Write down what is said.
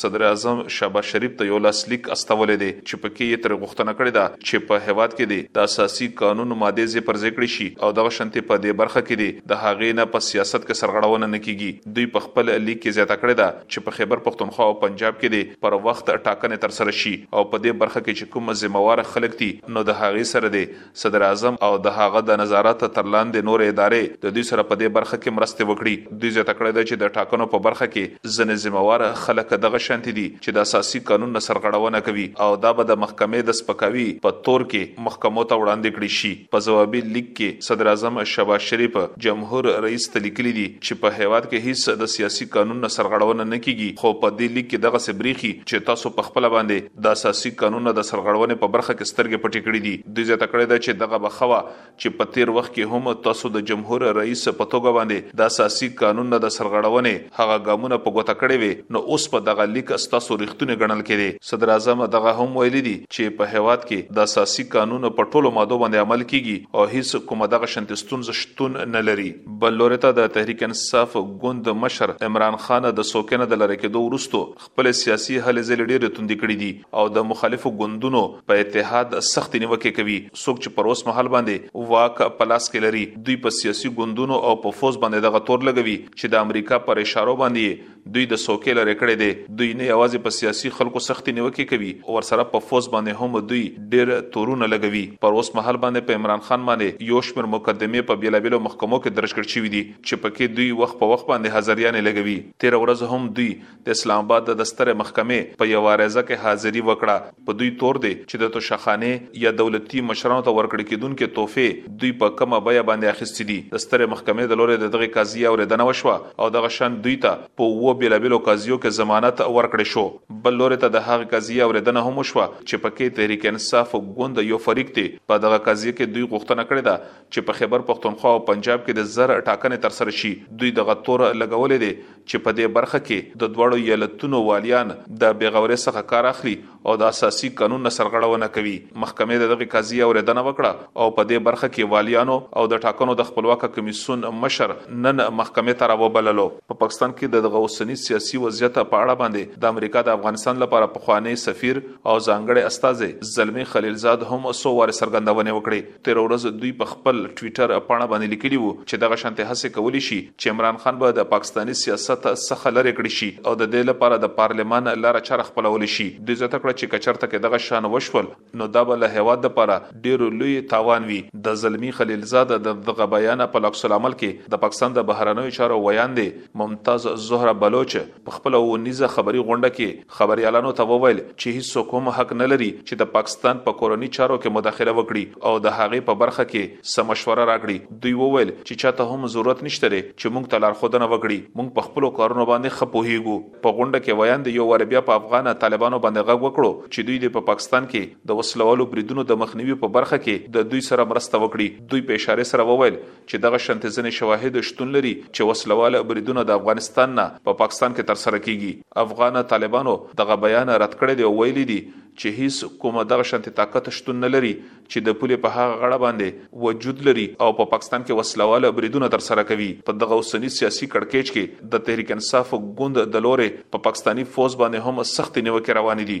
صدراعظم شهباز شریف ته یو لاس لیک استولی دی چې په کې یې ترې غوښتنه کړې ده چې په هېواد کې دې د اساسي قانون مادې ځې پر ځې کړې شي او دغه شنتې په دې برخه کې دې د هغې نه په سیاست کې سرغړونه نه کېږي. دوی په خپل لیک کې زیاته کړې ده چې په خېبر پښتونخوا او پنجاب کې دې پر وخت ټاکنې ترسره شي او په دې برخه کې چې کوم ذمه واره خلک دي نو د هغې سره دې صدراعظم او د هغه د نظارت تر لاندې نورې ادارې د دوی سره په دې برخه کې مرستې وکړي. دوی زیاته کړې ده چې د ټاکنو په برخه کې ځینې ذمه وار خلک دغه شانتې دي چې د اساسي قانون نه سرغړونه کوي او دا به د محکمې د سپکاوي په تور کې محکمو ته وړاندې کړې شي. په ځوابي لیک کې صدراعظم شهباز شریف جمهور رئیس ته لیکلي دي چې په هیواد کې هیڅ د سیاسي قانون نه سرغړونه نه کیږي خو په دې لیک کې دغسې بریښي چې تاسو په خپله باندې د اساسي قانون د سرغړونې په برخه کې سترګې پټې کړې دي. دوی زیاته کړې ده چې دغه به ښه وه چې په تېر وخت کې هم تاسو د جمهور رئیس په توګه باندې د اساسي قانون د سرغړونې هغه ګامونه په ګوته کړې وې نو اوس به دغه لیک ستاسو رښتونی ګڼل کېدی. صدراعظم دغه هم ویلي دي چې په هېواد کې د اساسي قانون په ټولو مادو باندې عمل کېږي او هیڅ کومه دغه شانتې ستونزه شتون نه لري. بل لوري ته د تحریک انصاف ګوند مشر عمران خان د څوکۍ نه د لرې کېدو وروسته خپلې سیاسي هلې ځلې ډېرې توندې کړې دي او د مخالفو ګوندونو په اتحاد سختې نیوکې کوي. څوک چې پر اوسمهال باندې واک په لاس کې لري، دوی په سیاسي ګوندونو او په فوځ باندې دغه تور لګوي چې د امریکا پر اشارو باندې یې دوی د څوکۍ لرې کړی دی. دوی نه یوازې په سیاسي خلکو سختې نیوکې کوي، ورسره په فوځ باندې هم دوی ډېر تورونه لګوي. پر اوسمهال باندې په عمران خان باندې یو شمېر مقدمې په بېلابېلو محکمو کې درج کړ شوي دي چې پکې دوی وخت په وخت باندې هزریانې لګوي. تېره ورځ هم دوی د اسلام اباد د دسترې محکمې په یو عریضه کې حاضری وکړه په دوی تور دی چې د توشخانه یا دولتي مشرانو ته ورکړې کېدونکې توفې دوی په کمه بیه باندې اخیستې دي د سترې محکمې د لورې د دغه قضیه اوریدنه وشوه او دغه شان دوی ته په اوو بیلابیلو قضیو کې ضمانت ورکړې شو بل لورې ته د هغه قضیه اوریدنه هم وشوه چې پکې تحریک انصاف ګوند یو فریق دی په دغه قضیه کې دوی غوښتنه کړې ده چې په خیبر پښتونخوا او پنجاب کې د زر ټاکنې ترسره شي دوی دغه تور لګولې دي چې په دې برخه کې د دواړو ایالتونو والیان د بې غورې څخه کار اخلي او د اساسي قانون نه سرغړونه کوي. محکمې د دغې قضیې اوریدنه وکړه او په دې برخه کې والیانو او د ټاکنو د خپلواکه کمیسیون مشر نن محکمې ته راوبللو. په پاکستان کې د دغه اوسني سیاسي وضعیت په اړه باندې د امریکا د افغانستان لپاره پخواني سفیر او ځانګړی استازی زلمی خلیلزاد هم څو وارې څرګندونې وکړې. تېره ورځ دوی په خپل ټویټر پاڼه باندې لیکلي وو چې دغه شانتې هڅې کولی شي چې عمران خان به د پاکستاني سیاست څخه لرې کړې شي او د دې لپاره د پارلمان لاره چاره خپلولی شي. دوی زیاته کړه چې که چرته که دغه شان وشول نو دا به له هېواد لپاره ډېر لوی تاوان وي. د زلمي خلیلزاد د دغه بیان په العکس العمل کې د پاکستان د بهرنیو چارو ویاندې ممتاز زهره بلوچ، په خپله اوونیزه خبري غونډه کې خبریالانو ته وویل چې هیڅوک هم حق نه لري چې د پاکستان په کورني چارو کې مداخله وکړي او د هغې په برخه کې څه مشوره راکړي. دوی وویل چې چا ته هم ضرورت نشته دی چې موږ ته لارښودنه وکړي، موږ په خپلو کارونو باندې ښه پوهیږو. په غونډه کې ویاند یو وارې بیا په افغان طالبانو باندې غږ وکړو چې دوی دې په پاکستان کې د وسلوالو بریدونو د مخنیوي په برخه کې د دوی سره مرسته وکړي. دوی په اشارې سره وویل چې دغه شانتې ځینې شواهد شتون لري چې وسله واله بریدونه د افغانستان نه په پاکستان کې ترسره کیږي. افغان طالبانو دغه بیان رد کړی دی او ویلي دي چې هیڅ کوم دغه شانتې طاقت شتون نه لري چې د پولې په هغه غاړه باندې وجود لري او په پاکستان کې وسله واله بریدونه ترسره کوي. په دغه اوسني سیاسي کړکیچ کې د تحریک انصاف ګوند د لورې په پاکستاني فوځ باندې هم سختې نیوکې روانې دي.